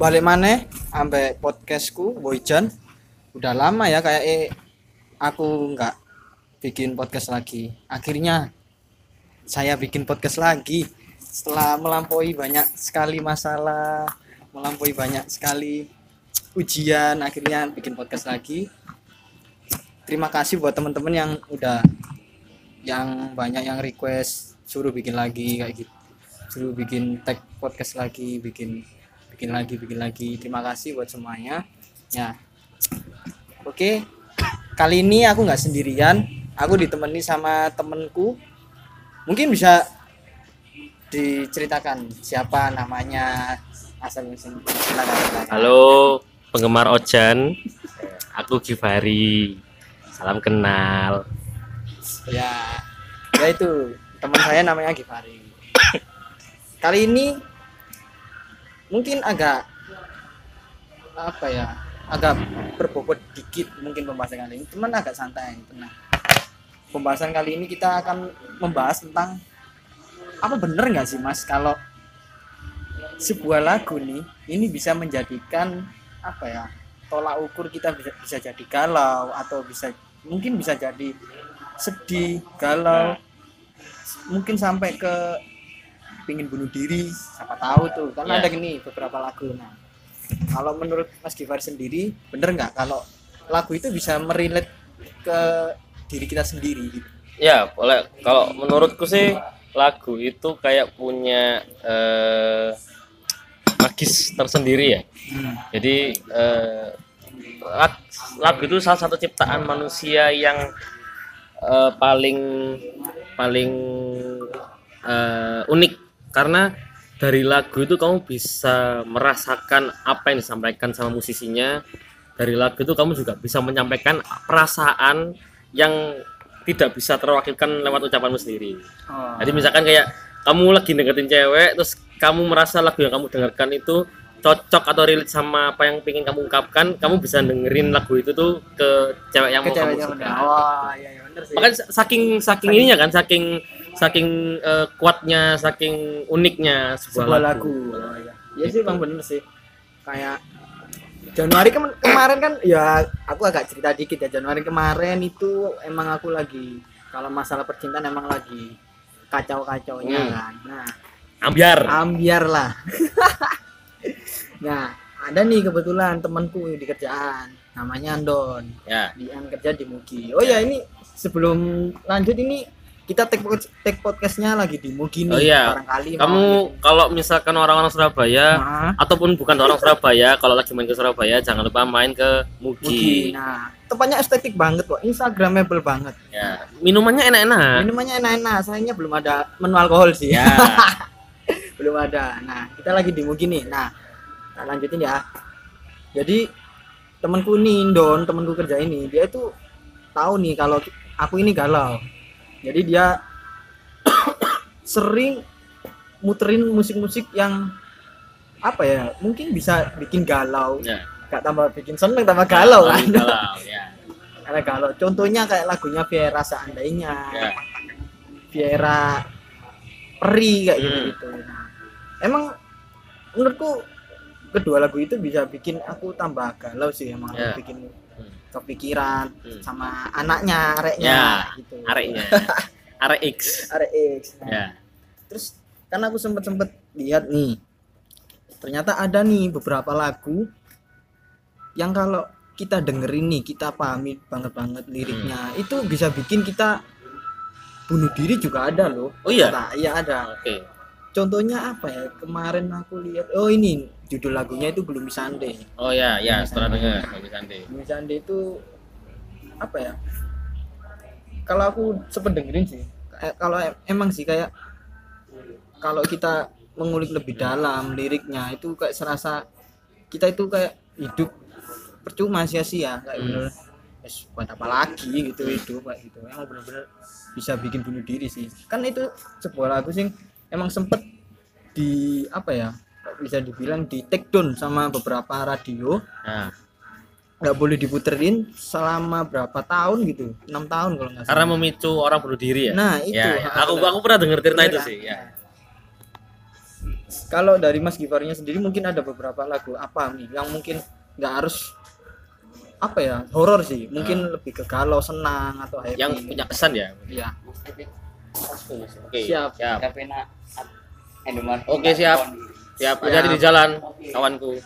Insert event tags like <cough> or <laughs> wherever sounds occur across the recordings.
balik mana ambek podcastku Boyjan udah lama ya kayak eh aku nggak bikin podcast lagi. Akhirnya saya bikin podcast lagi. Setelah melampaui banyak sekali masalah melampaui banyak sekali ujian akhirnya bikin podcast lagi. Terima kasih buat teman-teman yang udah yang banyak yang request suruh bikin lagi kayak gitu. Suruh bikin tag podcast lagi bikin bikin lagi bikin lagi. Terima kasih buat semuanya. Ya. Oke. Kali ini aku nggak sendirian. Aku ditemani sama temenku mungkin bisa diceritakan siapa namanya. Asal usul silakan silakan. Halo penggemar Ojan, aku Givari. Salam kenal. ya. Ya itu teman saya namanya Givari. Kali ini mungkin agak apa ya agak berbobot dikit mungkin pembahasan kali ini. Cuman agak santai tenang. Pembahasan kali ini kita akan membahas tentang apa bener nggak sih mas kalau sebuah lagu nih ini bisa menjadikan apa ya tolak ukur kita bisa bisa jadi galau atau bisa mungkin bisa jadi sedih galau mungkin sampai ke pingin bunuh diri siapa tahu tuh karena Ya. ada gini beberapa lagu nah kalau menurut Mas Givari sendiri bener nggak kalau lagu itu bisa merilet ke diri kita sendiri gitu Ya, boleh. Kalau menurutku sih lagu itu kayak punya eh, magis tersendiri ya. Jadi eh, lag- lagu itu salah satu ciptaan manusia yang eh, paling paling eh, unik karena dari lagu itu kamu bisa merasakan apa yang disampaikan sama musisinya. Dari lagu itu kamu juga bisa menyampaikan perasaan yang tidak bisa terwakilkan lewat ucapanmu sendiri. oh, Jadi misalkan kayak kamu lagi deketin cewek, terus kamu merasa lagu yang kamu dengarkan itu cocok atau relate sama apa yang pengen kamu ungkapkan, kamu bisa dengerin lagu itu tuh ke cewek yang ke mau kamu ceweknya suka. wah iya iya bener sih Bahkan saking saking ininya kan, saking saking eh, kuatnya, saking uniknya sebuah, sebuah lagu. Oh, iya. Iya sih bang bener sih. Kayak Januari kemen- kemarin kan ya aku agak cerita dikit ya Januari kemarin itu emang aku lagi kalau masalah percintaan emang lagi kacau-kacaunya Hmm. kan. Nah, Ambiar. ambiar lah. <laughs> nah, ada nih kebetulan temanku di kerjaan namanya Andon. Ya. Dia kerja di Mugi. Oh ya ini sebelum lanjut ini kita take, pod- take podcastnya lagi di Mugi nih. Oh iya. Barangkali Kamu kalau misalkan orang-orang Surabaya Nah, ataupun bukan orang Surabaya, kalau lagi main ke Surabaya jangan lupa main ke Mugi. Mugi. Nah, tempatnya estetik banget kok. Instagramable banget. Ya, minumannya enak-enak. Minumannya enak-enak. Sayangnya belum ada menu alkohol sih. Ya. <laughs> belum ada. Nah, kita lagi di Mugi nih. Nah, kita lanjutin ya. Jadi temanku nih, Don, temanku kerja ini, dia itu tahu nih kalau aku ini galau. Jadi dia <coughs> sering muterin musik-musik yang apa ya? Mungkin bisa bikin galau. Ya. Gak tambah bikin seneng, tambah galau kan. <laughs> Galau, ya. Karena galau. Contohnya kayak lagunya Viera seandainya. Ya. Viera Peri kayak gitu Hmm. gitu. Nah, emang menurutku kedua lagu itu bisa bikin aku tambah galau sih emang Ya. bikin. Kepikiran Hmm. sama anaknya, areknya Ya, gitu. Areknya. <laughs> Arek X. Arek X. Nah, Ya. Terus kan aku sempet sempet lihat nih, ternyata ada nih beberapa lagu yang kalau kita dengerin nih kita pahami banget banget liriknya Hmm. itu bisa bikin kita bunuh diri juga ada loh. Oh iya. Iya ada. Oke. Contohnya apa ya? Kemarin aku lihat, oh ini judul lagunya itu belum Sande. Oh ya, ya, setelah dengar Bang Sandi. Belum Sande itu apa ya? Kalau aku sempet dengerin sih, kayak- kalau em- emang sih kayak kalau kita mengulik lebih dalam liriknya itu kayak serasa kita itu kayak hidup percuma sia-sia kayak Hmm. bener "Wes, buat apa lagi gitu hidup kayak gitu emang bener-bener bisa bikin bunuh diri sih kan itu sebuah lagu sih emang sempet di apa ya bisa dibilang di take down sama beberapa radio Nah, nggak boleh diputerin selama berapa tahun gitu enam tahun kalau nggak karena salah memicu orang bunuh diri ya. nah itu ya, ya. aku aku pernah dengar cerita itu sih, ya. kalau dari Mas Givarnya sendiri mungkin ada beberapa lagu apa nih yang mungkin nggak harus apa ya horor sih mungkin lebih ke galau senang atau happy yang punya kesan ya Iya. oke Siap. siap Tapi nak Endomar. Oke, siap. siap Siap. hati di jalan kawanku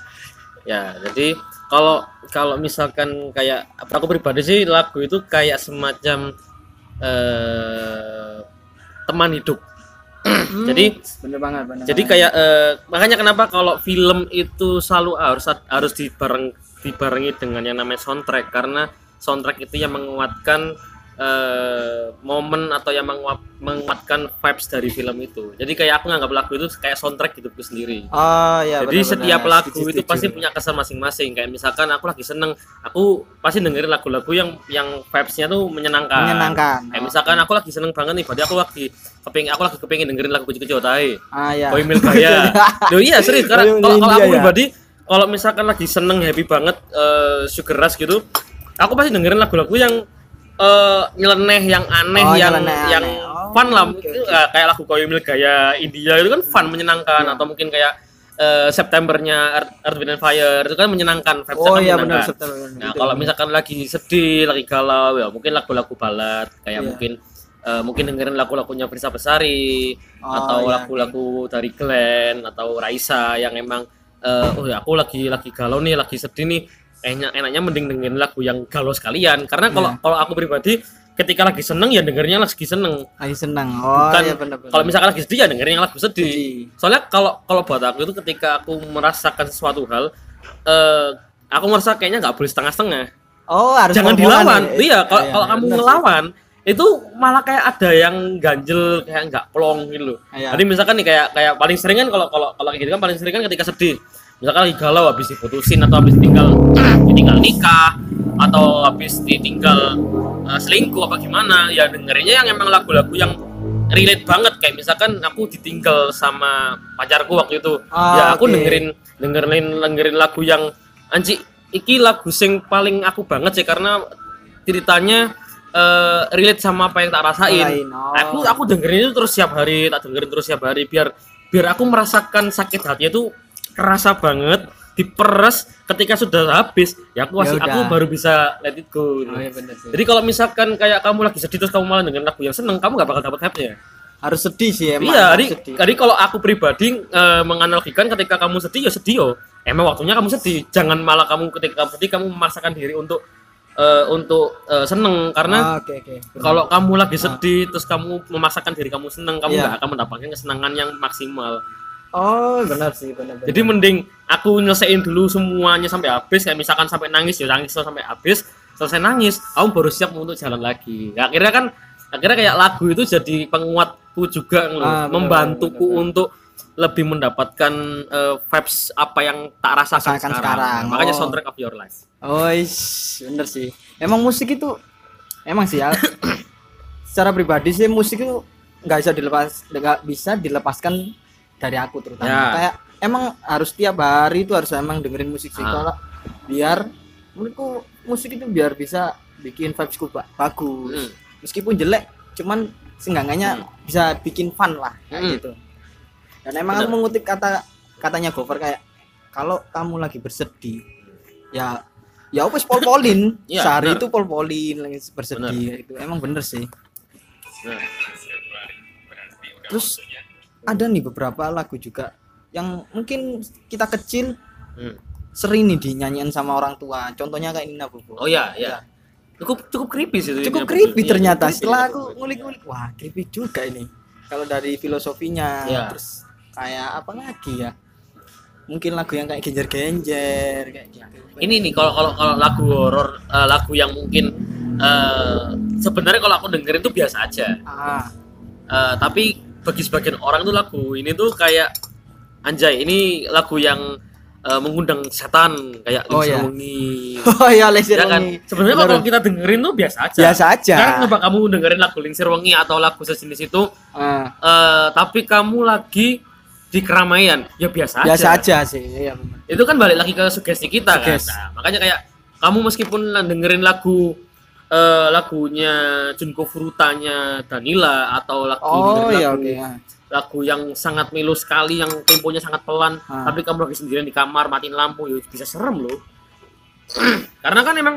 ya jadi kalau kalau misalkan kayak aku pribadi sih lagu itu kayak semacam eh teman hidup Hmm, jadi bener banget bener jadi banget. kayak eh, makanya kenapa kalau film itu selalu harus harus dibareng dibarengi dengan yang namanya soundtrack karena soundtrack itu yang menguatkan eh, momen atau yang menguat- menguatkan vibes dari film itu. Jadi kayak aku nganggap lagu itu kayak soundtrack hidupku sendiri. oh ya Jadi bener-bener. setiap lagu Setuju, itu setuju. pasti punya kesan masing-masing. Kayak misalkan aku lagi seneng, aku pasti dengerin lagu-lagu yang yang vibes-nya tuh menyenangkan. menyenangkan Kayak Oh. misalkan aku lagi seneng banget nih, berarti aku lagi kepingin aku lagi kepingin dengerin lagu kecil-kecil tae. ah ya Boy Mil Gaya. <laughs> Loh iya serius karena kalau kalau aku pribadi kalau misalkan lagi seneng happy banget eh, sugar rush gitu, aku pasti dengerin lagu-lagu yang eh, nyeleneh, yang aneh, Oh, yang nyeleneh, yang aneh. Oh, fun lah. Mungkin, oke. eh, kayak lagu Boy Mil Gaya India itu kan fun, menyenangkan atau mungkin kayak eh, Septembernya Earth, Earth, Wind and Fire itu kan menyenangkan, vibes-nya oh iya benar. September Nah, Gitu. kalau misalkan lagi sedih, lagi galau, ya mungkin lagu-lagu balad kayak Iya. mungkin eh, mungkin dengerin lagu-lagunya Frisa Besari Oh, atau iya. lagu-lagu dari Glenn atau Raisa yang emang eh, oh ya aku lagi lagi galau nih, lagi sedih nih. Enaknya, enaknya mending dengerin lagu yang galau sekalian karena kalau Iya. kalau aku pribadi ketika lagi seneng ya dengernya lagi seneng. lagi senang oh Bukan iya benar benar kalau misalkan lagi sedih ya dengerin yang lagu sedih. Sedih. Soalnya kalau kalau buat aku itu ketika aku merasakan sesuatu hal eh aku merasa kayaknya nggak boleh setengah-setengah oh harus jangan dilawan ya? iya kalau Iya, kalau kamu benar sih. ngelawan itu malah kayak ada yang ganjel kayak nggak plong gitu loh Iya. jadi misalkan nih kayak kayak paling sering kan kalau kalau kalau kayak gitu kan paling sering kan ketika sedih misalkan lagi galau habis diputusin atau habis ditinggal ditinggal nikah atau habis ditinggal eh, selingkuh apa gimana ya dengerinnya yang emang lagu-lagu yang relate banget kayak misalkan aku ditinggal sama pacarku waktu itu Ah, ya aku oke. dengerin dengerin dengerin lagu yang anji iki lagu sing paling aku banget sih karena ceritanya eh, relate sama apa yang tak rasain. Oh. Aku aku dengerin itu terus setiap hari, tak dengerin terus setiap hari biar biar aku merasakan sakit hatinya itu kerasa banget, diperes ketika sudah habis, ya aku masih Ya aku baru bisa let it go. oh sih Jadi kalau misalkan kayak kamu lagi sedih terus kamu malah dengan lagu yang seneng, kamu gak bakal dapat hype-nya. harus sedih sih emang Iya, jadi, jadi kalau aku pribadi eh, menganalogikan ketika kamu sedih ya sedih yo. Emang waktunya kamu sedih. Jangan malah kamu ketika kamu sedih kamu memaksakan diri untuk eh, untuk eh, seneng karena Ah, oke oke kalau kamu lagi sedih terus kamu memaksakan diri kamu seneng, kamu Iya. nggak akan mendapatkan kesenangan yang maksimal. Oh benar sih benar benar Jadi mending aku nyelesain dulu semuanya sampai habis kayak misalkan sampai nangis ya nangis sampai habis selesai nangis kamu baru siap untuk jalan lagi Ya, akhirnya kan akhirnya kayak lagu itu jadi penguatku juga loh Ah, benar, membantuku benar, benar. untuk lebih mendapatkan eh, vibes apa yang tak rasakan Rasakan sekarang, sekarang. makanya Oh. soundtrack of your life Oh, ish, bener sih. Emang musik itu, emang sih ya. <coughs> secara pribadi sih musik itu nggak bisa dilepas, nggak bisa dilepaskan dari aku terutama. Ya. Kayak emang harus tiap hari itu harus emang dengerin musik sih. Ah. Kalau biar menurutku musik itu biar bisa bikin vibesku ba- bagus. Hmm. Meskipun jelek, cuman seenggaknya bisa bikin fun lah kayak Hmm. gitu. Dan emang aku Bener. mengutip kata katanya Gofar kayak kalau kamu lagi bersedih ya ya wes pol-polin Iya, <laughs> sehari bener. itu pol-polin lagi bersedih itu emang bener sih Nah, terus ada nih beberapa lagu juga yang mungkin kita kecil hmm. sering nih dinyanyiin sama orang tua. Contohnya kayak Nina Bobo. Oh ya ya cukup cukup creepy sih cukup creepy iya, ternyata. creepy. setelah aku ngulik-ngulik wah creepy juga ini. Kalau dari filosofinya Iya. terus kayak apa lagi ya? Mungkin lagu yang kayak genjer-genjer kayak gitu ini nih kalau kalau kalau lagu horor eh, lagu yang mungkin eh, sebenarnya kalau aku dengerin itu biasa aja. Ah. Eh, tapi bagi sebagian orang tuh lagu. Ini tuh kayak anjay ini lagu yang eh, mengundang setan kayak Oh, iya. <laughs> Oh ya Lesir ya kan? Sebenarnya kalau kita dengerin tuh biasa aja. Biasa aja. Sekarang coba kamu dengerin lagu Lingsir Wengi atau lagu sejenis itu? Ah, eh, tapi kamu lagi di keramaian. Ya biasa, biasa aja. aja sih iya bener. itu kan balik lagi ke sugesti kita Suges. kan nah, makanya kayak kamu meskipun dengerin lagu eh, lagunya Junko Furutanya Danila atau lagu oh dengerin iya lagu oke ah. lagu yang sangat melo sekali yang temponya sangat pelan Ah. tapi kamu lagi sendirian di kamar matiin lampu ya bisa serem loh. <clears throat> Karena kan emang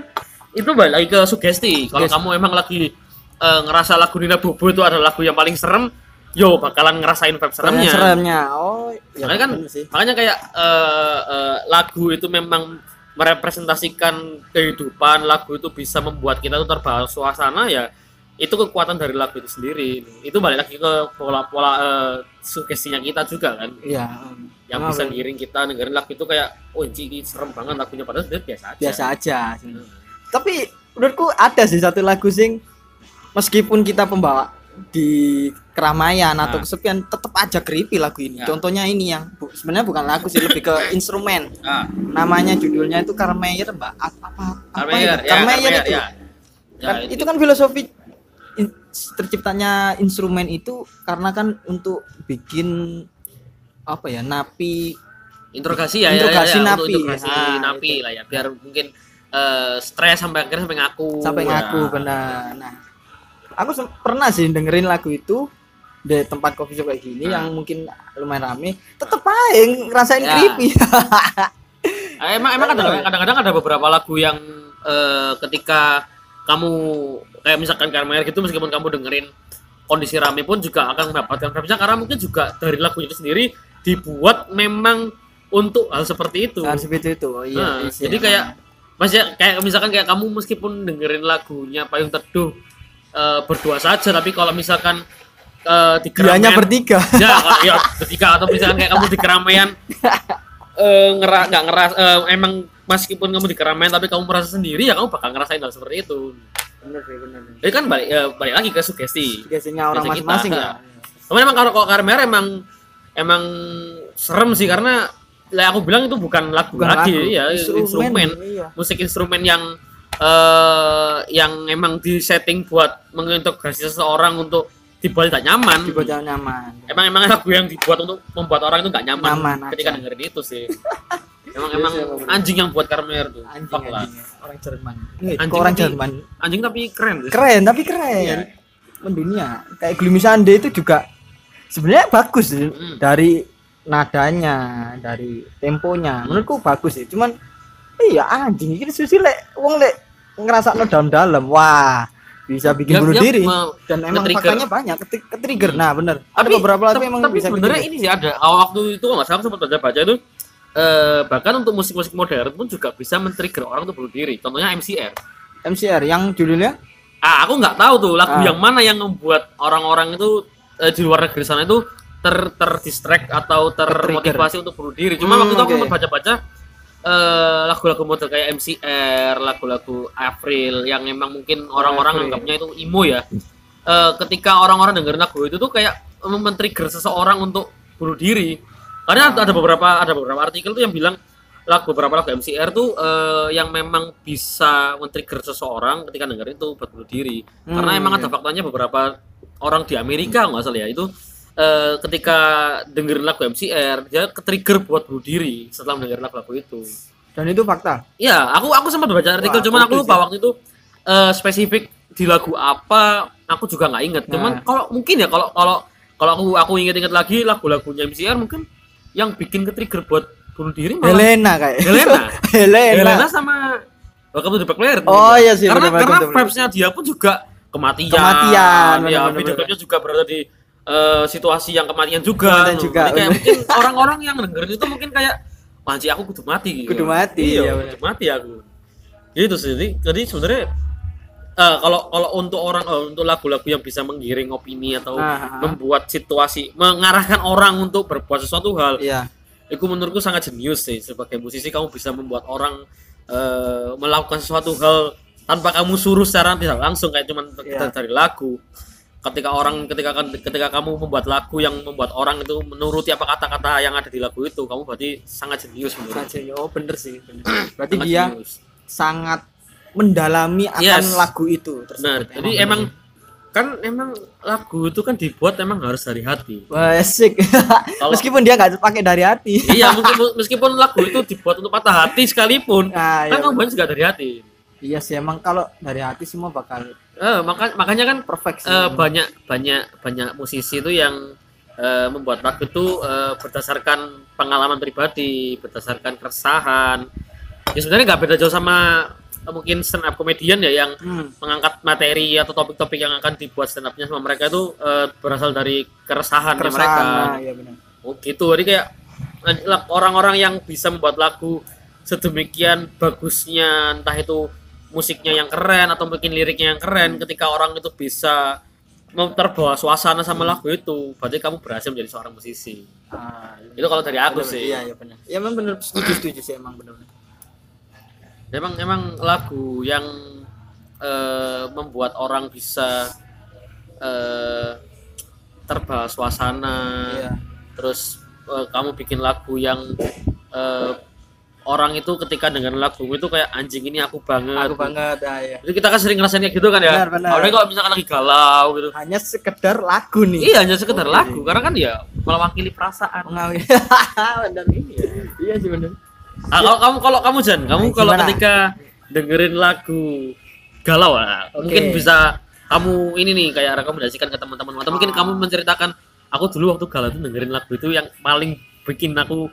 itu balik lagi ke sugesti kalau kamu emang lagi eh, ngerasa lagu Nina Bobo itu adalah lagu yang paling serem yo bakalan ngerasain vibe seremnya. seremnya. Oh ya makanya kan sih. makanya kayak eh, eh, lagu itu memang merepresentasikan kehidupan lagu itu bisa membuat kita tuh terbawa suasana ya itu kekuatan dari lagu itu sendiri. Itu balik lagi ke pola-pola eh, sugestinya kita juga kan. Iya. Yang Emang bisa ngiring kita dengerin lagu itu kayak oh ini serem banget lagunya padahal sebenarnya biasa aja. Biasa aja sebenarnya. tapi menurutku ada sih satu lagu sing meskipun kita pembawa di keramaian atau Ah. kesepian tetap aja creepy lagu ini. Ya. contohnya ini yang bu- sebenarnya bukan lagu sih lebih ke <laughs> instrumen. Ah namanya judulnya itu Karmeyer mbak. Apa apa, apa Karmeyer, itu? ya, Karmeyer Karmeyer, itu. ya. Ya, Kan itu kan filosofi in- terciptanya instrumen itu karena kan untuk bikin apa ya napi. Interogasi ya Interogasi ya, ya, napi. untuk interogasi Ah, napi lah ya biar mungkin eh, stres sampai akhirnya sampai ngaku. Sampai ngaku Nah, benar. Nah aku pernah sih dengerin lagu itu di tempat coffee shop kayak gini Hmm. yang mungkin lumayan rame tetep aja ngerasain Ya. creepy <laughs> Eh, emang emang kadang- kadang-kadang ada beberapa lagu yang eh, ketika kamu kayak misalkan Karmair gitu meskipun kamu dengerin kondisi rame pun juga akan mendapatkan vibes karena mungkin juga dari lagu itu sendiri dibuat memang untuk hal seperti itu. Nah, seperti itu oh, iya Nah, iya jadi kayak masih kayak misalkan kayak kamu meskipun dengerin lagunya Payung Teduh eh, berdua saja tapi kalau misalkan eh, di Dianya keramaian- bertiga. <laughs> Ya, ya bertiga atau misalkan kayak kamu di keramaian <laughs> eh ngera nggak ngeras eh, emang meskipun kamu di keramaian tapi kamu merasa sendiri ya kamu bakal ngerasain hal seperti itu. Bener sih bener jadi kan balik eh, balik lagi ke sugesti. Biasanya orang masing-masing ya? Cuman emang kalau kalau Karmer emang emang serem sih karena lah aku bilang itu bukan lagu Bukan lagi lagu, ya instrumen, iya. musik instrumen yang eh yang emang disetting buat mengintegrasi seseorang untuk dibuat tidak nyaman. Dibuat yang nyaman. Emang emang lagu yang dibuat untuk membuat orang itu nggak nyaman, Nyaman ketika aja. dengerin itu sih. <laughs> Emang emang Iya, iya, anjing yang buat Karmer tuh. Anjing, Fuck lah. Anjing. orang Jerman. Kok Anjing orang tapi- Jerman? anjing tapi keren. Sih. keren tapi keren. Iya. mendunia. Kayak Gloomy Sunday itu juga sebenarnya bagus sih. Hmm. dari nadanya dari temponya. Menurutku bagus sih. Cuman iya anjing ini susi lek wong lek ngerasa no dalam-dalam wah bisa bikin Dia- bunuh dia diri. dan emang faktanya banyak ke, trigger. Nah bener. Ada Tapi- beberapa lagu tapi, emang tapi bisa sebenarnya ini sih ada. Awal waktu itu nggak salah sempat baca baca itu eh, bahkan untuk musik-musik modern pun juga bisa men-trigger orang untuk bunuh diri. Contohnya MCR MCR yang judulnya? Ah aku nggak tahu tuh lagu Ah. yang mana yang membuat orang-orang itu eh, di luar negeri sana itu ter terdistract atau termotivasi untuk bunuh diri. Cuma Hmm, waktu itu aku oke. sempat baca-baca eh, lagu-lagu model kayak MCR lagu-lagu April yang memang mungkin orang-orang anggapnya itu emo ya. Eh, ketika orang-orang dengerin lagu itu tuh kayak men-trigger seseorang untuk bunuh diri. Karena ada beberapa ada beberapa artikel tuh yang bilang lagu beberapa lagu MCR tuh eh, yang memang bisa men-trigger seseorang ketika dengerin itu buat bunuh diri. Karena Hmm, emang iya. ada faktanya beberapa orang di Amerika nggak salah ya itu eh, ketika dengerin lagu MCR dia ke-trigger buat bunuh diri setelah mendengar lagu-lagu itu dan itu fakta Iya, aku aku sempat baca artikel, Wah, cuman aku lupa ya. waktu itu eh, spesifik di lagu apa, aku juga nggak inget. Cuman Nah. kalau mungkin ya kalau kalau kalau aku aku inget-inget lagi lagu-lagunya MCR mungkin yang bikin ke trigger buat bunuh diri malah Helena kayak Helena. <laughs> Helena, Helena sama Welcome to the Black Layer. Oh, iya sih, Karena bener, karena vibes-nya dia pun juga kematian. Kematian, Ya, video klipnya juga berada di eh, situasi yang kematian juga. Kematian juga, Jadi kayak mungkin orang-orang yang dengerin itu mungkin kayak Panci aku kudu mati gitu. Kudu mati, Iya, iya, kudu mati aku. Gitu sih. Jadi, jadi sebenarnya eh, kalau kalau untuk orang eh, untuk lagu-lagu yang bisa menggiring opini atau Ah, ah. membuat situasi mengarahkan orang untuk berbuat sesuatu hal iya itu menurutku sangat jenius sih sebagai musisi kamu bisa membuat orang eh, melakukan sesuatu hal tanpa kamu suruh secara tidak langsung kayak cuman Iya. dari lagu ketika orang ketika ketika kamu membuat lagu yang membuat orang itu menuruti apa kata-kata yang ada di lagu itu kamu berarti sangat jenius menurutku Saja, oh bener sih bener. <clears throat> berarti Sangat dia jenius. sangat mendalami akan Yes. lagu itu Benar. Jadi emang kan emang lagu itu kan dibuat emang harus dari hati. Wah, asik Kalau- <laughs> meskipun dia nggak pakai dari hati iya, <laughs> meskipun, meskipun lagu itu dibuat untuk patah hati sekalipun, nah, kan iya, kamu juga dari hati. iya sih emang kalau dari hati semua bakal Eh, maka, makanya kan perfect sih. eh, banyak banyak banyak musisi itu yang eh, membuat lagu itu eh, berdasarkan pengalaman pribadi, berdasarkan keresahan. Ya sebenarnya nggak beda jauh sama eh, mungkin stand up comedian ya yang Hmm. mengangkat materi atau topik-topik yang akan dibuat stand up-nya sama mereka itu eh, berasal dari keresahan, mereka. Keresahan, nah, iya benar. Oh gitu, jadi kayak orang-orang yang bisa membuat lagu sedemikian bagusnya, entah itu musiknya yang keren atau mungkin liriknya yang keren, ketika orang itu bisa terbawa suasana sama lagu itu, berarti kamu berhasil menjadi seorang musisi. Ah, iya. Itu kalau dari aku Bener, sih. Iya, iya benar. Ya emang benar setuju setuju sih emang benar. Emang emang lagu yang eh, membuat orang bisa eh, terbawa suasana. Iya. terus eh, kamu bikin lagu yang eh, orang itu ketika dengar lagu itu kayak anjing ini aku banget Aku banget ah, ya. jadi kita kan sering ngerasain kayak gitu kan ya Benar, benar. apalagi kalau misalkan lagi galau gitu Hanya sekedar lagu nih. iya hanya sekedar Oke. lagu karena kan ya mewakili perasaan Mengawin. <laughs> benar ini ya. Iya sih benar. Nah, kalau kamu kalau kamu Jan kamu Nah, kalau gimana? ketika dengerin lagu galau lah Oke. mungkin bisa kamu ini nih kayak rekomendasikan ke teman-teman atau mungkin Ah. kamu menceritakan aku dulu waktu galau tuh dengerin lagu itu yang paling bikin aku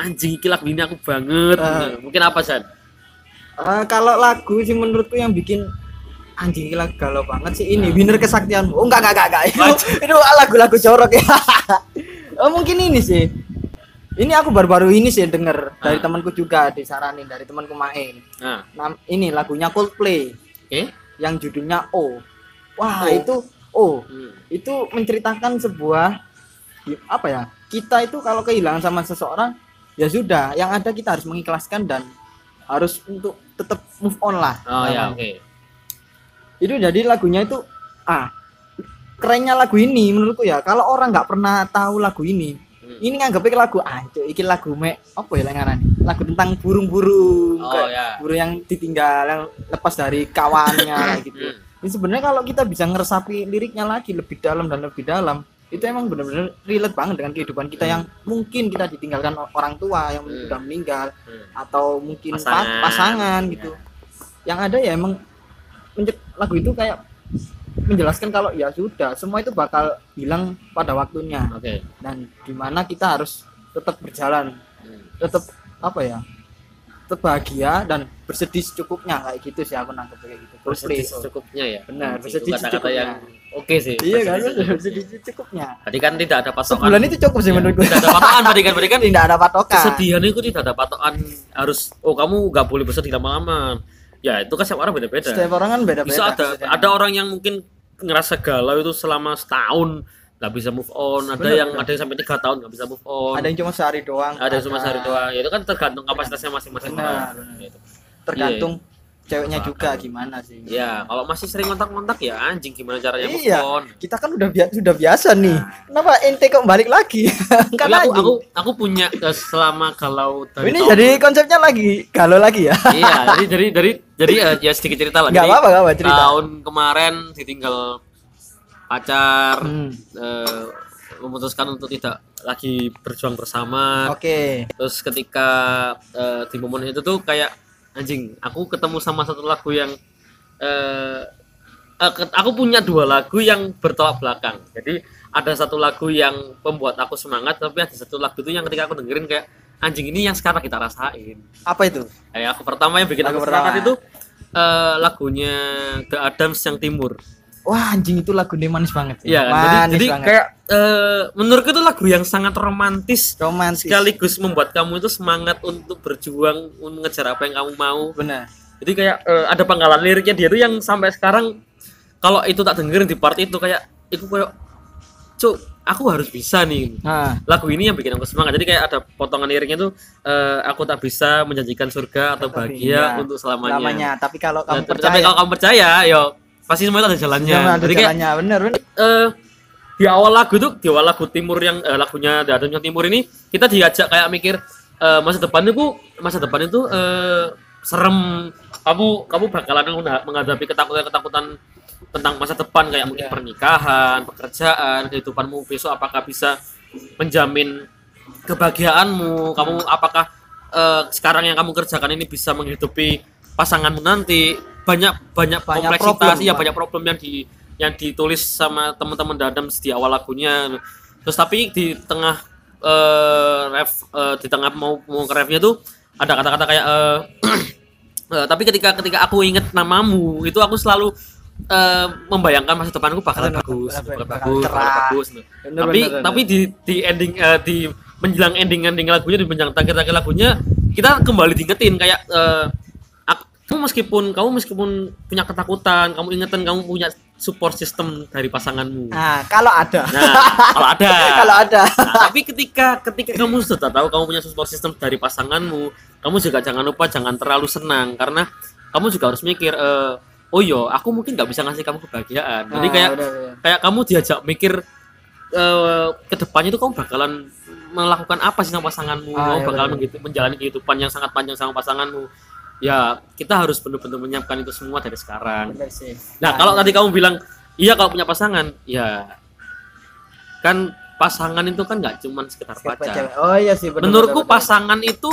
anjing iki lagu ini aku banget Ah. mungkin apa Jan Eh, kalau lagu sih menurutku yang bikin anjing gila galau banget sih ini winner kesaktianmu. Oh enggak enggak enggak, enggak. <laughs> Itu, itu lagu-lagu jorok ya. <laughs> oh, mungkin ini sih. Ini aku baru-baru ini sih denger dari temanku juga disaranin dari temanku main. nah Nam, ini lagunya Coldplay oke yang judulnya O. Wah, O. itu O. Hmm. Itu menceritakan sebuah apa ya? Kita itu kalau kehilangan sama seseorang ya sudah, yang ada kita harus mengikhlaskan dan harus untuk tetap move on lah. oh ya oke itu jadi lagunya itu ah kerennya lagu ini menurutku ya kalau orang nggak pernah tahu lagu ini Hmm. ini nganggapnya lagu anjo iki lagu me apa ya lengaran lagu tentang burung-burung Oh, kayak ya. burung yang ditinggal yang lepas dari kawannya <coughs> gitu Hmm. ini sebenarnya kalau kita bisa ngeresapi liriknya lagi lebih dalam dan lebih dalam itu emang benar-benar relate banget dengan kehidupan kita yang mungkin kita ditinggalkan orang tua yang Hmm. sudah meninggal Hmm. atau mungkin pa- Pasangan. pasangan, gitu yang ada ya emang lagu itu kayak menjelaskan kalau ya sudah semua itu bakal hilang pada waktunya oke dan di mana kita harus tetap berjalan Hmm. tetap apa ya tetap bahagia dan bersedih secukupnya kayak gitu sih aku nangkep kayak gitu. Bersedih secukupnya ya? Benar, Itu bersedih secukupnya. yang oke sih iya kan? Bersedih secukupnya. Tadi kan tidak ada patokan. sebulan itu cukup sih Ya, menurutku. Tidak ada patokan tadi kan, berarti kan tidak ada patokan. kesedihan itu tidak ada patokan. Harus oh kamu nggak boleh bersedih lama-lama. Ya itu kan setiap orang beda-beda. setiap orang kan beda-beda Bisa ada ada orang yang mungkin ngerasa galau itu selama setahun nggak bisa move on. Ada Bener, yang bener. ada yang sampai tiga tahun nggak bisa move on. ada yang cuma sehari doang Ada yang cuma sehari doang. Ya, itu kan tergantung kapasitasnya masing-masing Benar, orang. benar. Gitu. tergantung ceweknya Masuk juga gimana sih Ya kalau masih sering kontak-kontak ya anjing gimana caranya move Iya. on. kita kan udah biasa sudah biasa nih kenapa ente kok balik lagi <laughs> Tapi aku, aku aku punya selama galau dari ini tahun- jadi konsepnya lagi galau lagi ya iya jadi <laughs> dari dari jadi eh, ya sedikit cerita lah nggak apa-apa apa cerita tahun kemarin ditinggal pacar Hmm. eh, memutuskan untuk tidak lagi berjuang bersama. Oke. Terus ketika eh, di momen itu tuh kayak anjing aku ketemu sama satu lagu yang ke- aku punya dua lagu yang bertolak belakang. Jadi ada satu lagu yang membuat aku semangat tapi ada satu lagu itu yang ketika aku dengerin kayak anjing ini yang sekarang kita rasain. Apa itu? Kayak aku pertama yang bikin Lagu aku semangat itu eh, lagunya The Adams yang Timur. Wah anjing itu lagu dia manis banget. Iya kan? Jadi, manis jadi banget. kayak eh, menurutku itu lagu yang sangat romantis. Romantis. Sekaligus membuat kamu itu semangat untuk berjuang untuk ngejar apa yang kamu mau. benar. Jadi kayak eh, ada penggalan liriknya dia tuh yang sampai sekarang kalau itu tak dengerin di part itu kayak itu kayak cuk aku harus bisa nih. Nah lagu ini yang bikin aku semangat. Jadi kayak ada potongan liriknya tuh eh, aku tak bisa menjanjikan surga atau Tapi, bahagia iya, untuk selamanya, lamanya tapi kalau Nah, kamu tapi percaya kalau kamu percaya yo pasti semua itu ada jalannya. Ada jadi kayak jalannya. Bener bener. eh, di awal lagu tuh di awal lagu timur yang eh, lagunya Dadanya Timur ini kita diajak kayak mikir eh, masa depan itu masa depan itu eh, serem. Kamu kamu bakalan mengha- menghadapi ketakutan ketakutan tentang masa depan kayak mungkin Iya. pernikahan pekerjaan kehidupanmu besok apakah bisa menjamin kebahagiaanmu? Kamu apakah eh, sekarang yang kamu kerjakan ini bisa menghidupi pasanganmu nanti banyak banyak, Banyak kompleksitas problem, Pak. banyak problem yang di yang ditulis sama teman-teman Dadam di awal lagunya terus tapi di tengah eh ref eh, di tengah mau mau ke refnya tuh ada kata-kata kayak eh, <clears throat> eh, tapi ketika ketika aku inget namamu itu aku selalu eh, membayangkan masa depanku bakalan Bakal- bagus bakal- bakal bakal bagus cerah. bakal bagus Bener, tapi bener, tapi di di ending eh, di menjelang ending ending lagunya di menjelang terakhir-terakhir lagunya kita kembali diingetin kayak eh, ak- kamu meskipun kamu meskipun punya ketakutan kamu ingetin kamu punya support system dari pasanganmu. Nah, kalau ada. nah kalau ada. <laughs> Kalau ada. Nah, tapi ketika ketika kamu sudah tahu kamu punya support system dari pasanganmu kamu juga jangan lupa jangan terlalu senang. Karena kamu juga harus mikir eh, oh yo aku mungkin nggak bisa ngasih kamu kebahagiaan. Jadi Nah, kayak udah, udah. kayak kamu diajak mikir eh ke depannya itu kamu bakalan melakukan apa sih sama pasanganmu? Ah, kamu iya, bakalan menjalani kehidupan yang sangat panjang sama pasanganmu ya kita harus benar-benar menyiapkan itu semua dari sekarang sih. nah kalau tadi kamu bilang iya kalau punya pasangan ya kan pasangan itu kan nggak cuman Siapa pacar? Oh iya sih bener, menurutku bener, bener. pasangan itu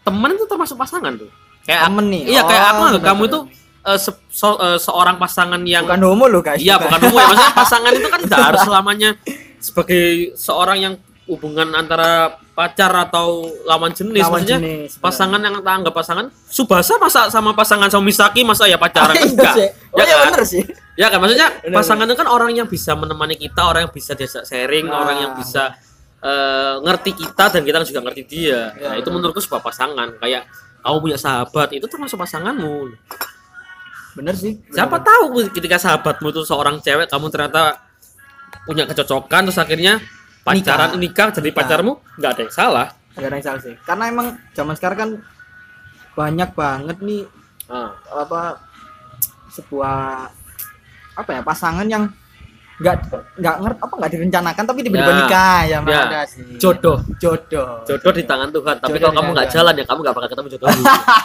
teman itu termasuk pasangan tuh kayak Temen nih. iya kayak Oh, aku anggap bener, kamu itu eh, se- so- eh, seorang pasangan yang bukan homo lo guys. Iya bukan umum ya. Maksudnya pasangan itu kan tidak <laughs> harus selamanya sebagai seorang yang hubungan antara pacar atau lawan jenis. Lawan Maksudnya jenis, pasangan yang tak anggap pasangan. Subasa masa sama pasangan sama Misaki masa ya pacaran <laughs> Iya enggak. sih. Oh Ya iya kan? bener sih. Ya kan maksudnya Benar, pasangan itu kan orang yang bisa menemani kita, orang yang bisa diajak sharing, Nah. orang yang bisa eh, ngerti kita dan kita juga ngerti dia. Ya, nah, itu menurutku sebuah pasangan. Kayak kamu punya sahabat itu termasuk pasanganmu. Bener sih. bener. Siapa tahu ketika sahabatmu itu seorang cewek, kamu ternyata punya kecocokan terus akhirnya pacaran nikah, jadi Nikah. pacarmu nggak ada yang salah. Gak ada yang salah sih. Karena emang zaman sekarang kan banyak banget nih Ah, apa sebuah apa ya pasangan yang nggak nggak ngerti apa nggak direncanakan tapi tiba-tiba Ya. nikah ya, Ya. ada sih jodoh, jodoh jodoh di tangan Tuhan. Tapi Jodoh kalau kamu nggak jalan ya kamu nggak bakal ketemu jodoh.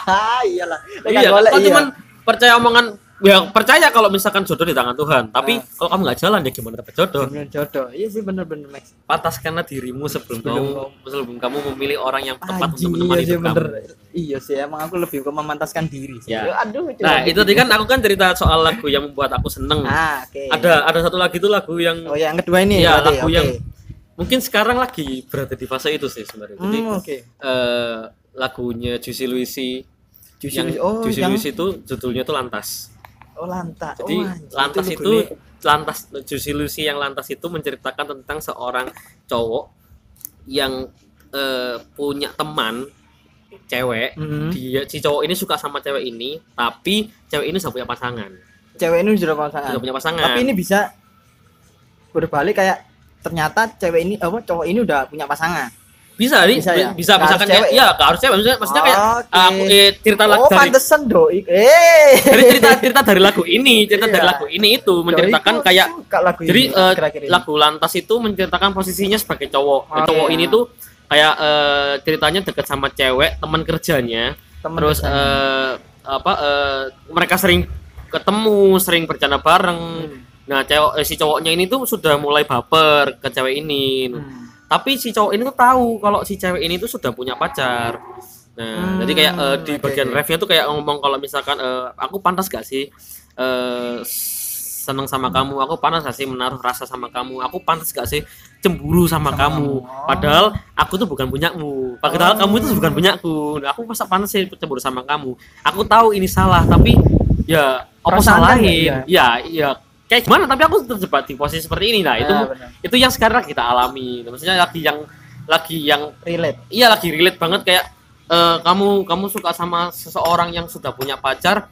<laughs> iyalah iya, boleh, kau iya. cuman percaya omongan ya percaya kalau misalkan jodoh di tangan Tuhan. Tapi Nah. kalau kamu nggak jalan ya gimana dapat jodoh? Bener jodoh iya sih bener-bener Max Pataskanlah dirimu sebelum Sebelum kamu sebelum kamu memilih orang yang tepat Anjing, untuk menemani iya hidup bener kamu. iya sih emang aku lebih ke memantaskan diri sih Ya. aduh Nah, itu tadi kan aku kan cerita soal lagu yang membuat aku seneng. ah oke Ada ada satu lagi tuh lagu yang oh yang kedua ini Iya, berarti, lagu oke. yang mungkin sekarang lagi berada di fase itu sih sebenarnya. Jadi hmm, oke eh, lagunya Juicy Luisi Juicy yang Luisi. oh Juicy yang Luisi itu judulnya tuh Lantas. Oh lantas Jadi oh, Lantas itu, lagunya- Lantas Juicy Luisi yang Lantas itu menceritakan tentang seorang cowok yang eh, punya teman cewek. Mhm. Dia si cowok ini suka sama cewek ini, tapi cewek ini sudah punya pasangan. cewek ini sudah pasangan Sudah punya pasangan. tapi ini bisa berbalik kayak ternyata cewek ini apa cowok ini udah punya pasangan bisa, nih, Bisa ya? bisa, harus misalkan kayak, cewek ya, nggak harus cewek, maksudnya, maksudnya kayak Oke. aku eh, cerita lagu oh dari pantesan doi eh dari cerita cerita dari lagu ini cerita dari Iya. lagu ini itu menceritakan Doi kayak lagu jadi ini, eh, akhir-akhir ini. lagu lantas itu menceritakan posisinya sebagai cowok Oke. cowok ini tuh kayak eh, ceritanya deket sama cewek teman kerjanya Temen terus kerjanya. eh, apa eh, mereka sering ketemu sering bercanda bareng Hmm. nah cewek eh, si cowoknya ini tuh sudah mulai baper ke cewek ini Hmm. Tapi si cowok ini tuh tahu kalau si cewek ini tuh sudah punya pacar. Nah Hmm, jadi kayak eh, di bagian oke. refnya tuh kayak ngomong kalau misalkan eh, aku pantas gak sih? Eh, seneng sama kamu. Aku pantas gak sih? Menaruh rasa sama kamu. Aku pantas gak sih? Cemburu sama, Sama kamu. kamu. padahal aku tuh bukan punyamu padahal Oh. kamu itu bukan punyaku Nah, aku masa pantas sih cemburu sama kamu. Aku tahu ini salah tapi ya apa kan salahin ya? ya ya kayak gimana? Tapi aku terjebak di posisi seperti ini nah itu benar. itu yang sekarang kita alami maksudnya lagi yang lagi yang relate. Iya lagi relate banget kayak eh, kamu kamu suka sama seseorang yang sudah punya pacar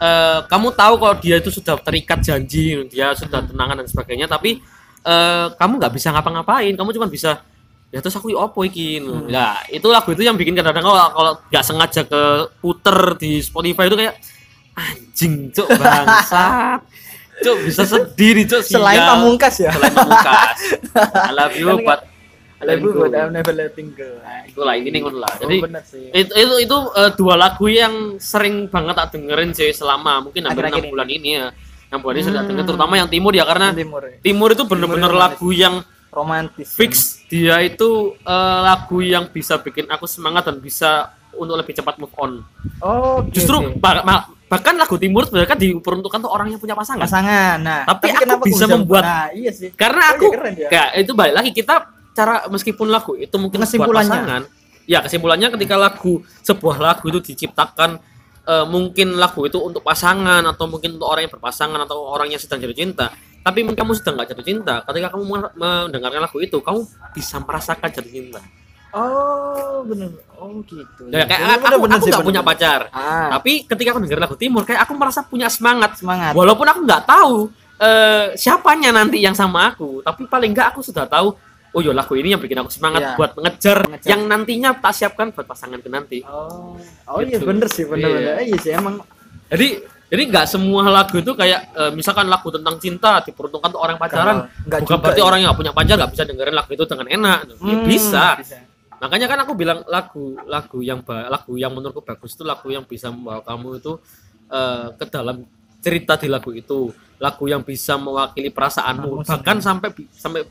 eh, kamu tahu kalau dia itu sudah terikat janji dia sudah tunangan dan sebagainya tapi eh, kamu nggak bisa ngapa-ngapain kamu cuma bisa ya terus aku opo iki? Hmm. nah itu lagu itu yang bikin kadang-kadang kalau kalau nggak sengaja ke puter di Spotify itu kayak anjing cuk bangsat <laughs> cuk bisa sendiri cuk selain pamungkas ya? Selain pamungkas. <laughs> I love you but I love you, but I'm never letting go. Nah, itulah ini ngono lah. Oh, Jadi sih. itu itu, itu eh, dua lagu yang sering banget tak dengerin sih selama mungkin hampir enam bulan ini ya. Enam bulan ini sudah Hmm. denger terutama yang timur ya karena timur ya. timur itu bener-bener lagu yang romantis. Fix. Dia itu eh, lagu yang bisa bikin aku semangat dan bisa untuk lebih cepat move on. oh Justru ba- ma- bahkan lagu timur sebenarnya kan diperuntukkan tuh orang yang punya pasangan pasangan nah Tapi aku kenapa bisa membuat- nah, iya sih karena Oh, aku iya, keren ya. kayak itu balik lagi kita cara meskipun lagu itu mungkin Kesimpulannya. pasangan ya kesimpulannya ketika lagu sebuah lagu itu diciptakan eh, mungkin lagu itu untuk pasangan atau mungkin untuk orang yang berpasangan atau orang yang sedang jatuh cinta tapi mungkin kamu sedang nggak jatuh cinta ketika kamu mendengarkan lagu itu kamu bisa merasakan jatuh cinta oh bener oh gitu ya, kayak Bener, aku, bener, bener aku sih, nggak bener, punya bener. pacar ah tapi ketika aku dengar lagu timur kayak aku merasa punya semangat semangat walaupun aku nggak tahu eh, siapanya nanti yang sama aku tapi paling nggak aku sudah tahu oh iya lagu ini yang bikin aku semangat Iya. buat mengejar Mengejar. yang nantinya tak siapkan buat pasanganku nanti oh oh iya Gitu. bener sih bener Iya. bener iya sih emang jadi jadi nggak semua lagu itu kayak eh, misalkan lagu tentang cinta diperuntukkan untuk orang pacaran Kalau nggak bukan juga berarti ya. orang yang nggak punya pacar nggak bisa dengerin lagu itu dengan enak Ya, Hmm, bisa makanya kan aku bilang lagu lagu yang lagu yang menurutku bagus itu lagu yang bisa membawa kamu itu eh, ke dalam cerita di lagu itu. Lagu yang bisa mewakili perasaanmu. Bahkan sampai sampai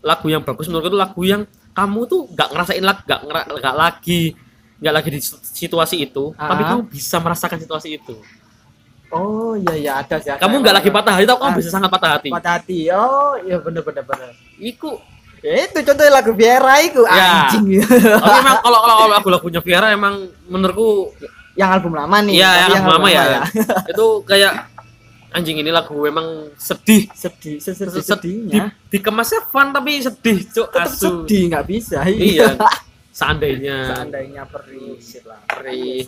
lagu yang bagus menurutku itu lagu yang kamu tuh nggak ngerasain lag nggak ngera- nggak lagi nggak lagi di situasi itu tapi Ah. kamu bisa merasakan situasi itu. Oh iya iya ada sih ada. kamu nggak lagi patah hati tapi kamu Ah. bisa sangat patah hati. Patah hati. Oh iya bener bener bener. Iku itu contohnya lagu Viera itu Ya. anjing tapi emang kalau kalau kalau lagu-lagunya Viera emang menurutku yang album lama nih Iya, tapi yang lama ya. <laughs> itu kayak anjing ini lagu emang sedih. sedih sesedih Di, sedihnya dikemasnya fun tapi sedih, cuk. tetap Asu. sedih nggak bisa Iya. <laughs> Seandainya seandainya perih lah perih.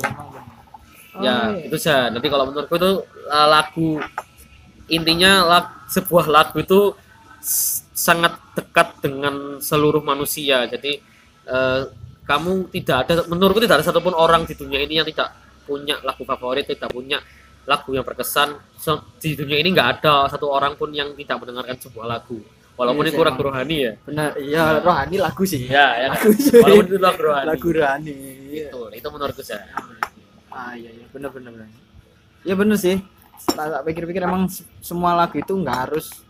Ya, Oh, iya. itu saja. Nanti kalau menurutku itu uh, lagu intinya lag- sebuah lagu itu sangat dekat dengan seluruh manusia. Jadi eh, kamu tidak ada menurutku tidak ada satupun orang di dunia ini yang tidak punya lagu favorit, tidak punya lagu yang berkesan. So, di dunia ini nggak ada satu orang pun yang tidak mendengarkan sebuah lagu. Walaupun Iya itu lagu rohani ya. bener iya rohani lagu sih Ya, ya. Lagu sih. Walaupun itu lagu rohani. lagu rohani itu, itu menurutku saya. ah iya iya bener bener bener ya bener sih tak pikir-pikir emang se- semua lagu itu nggak harus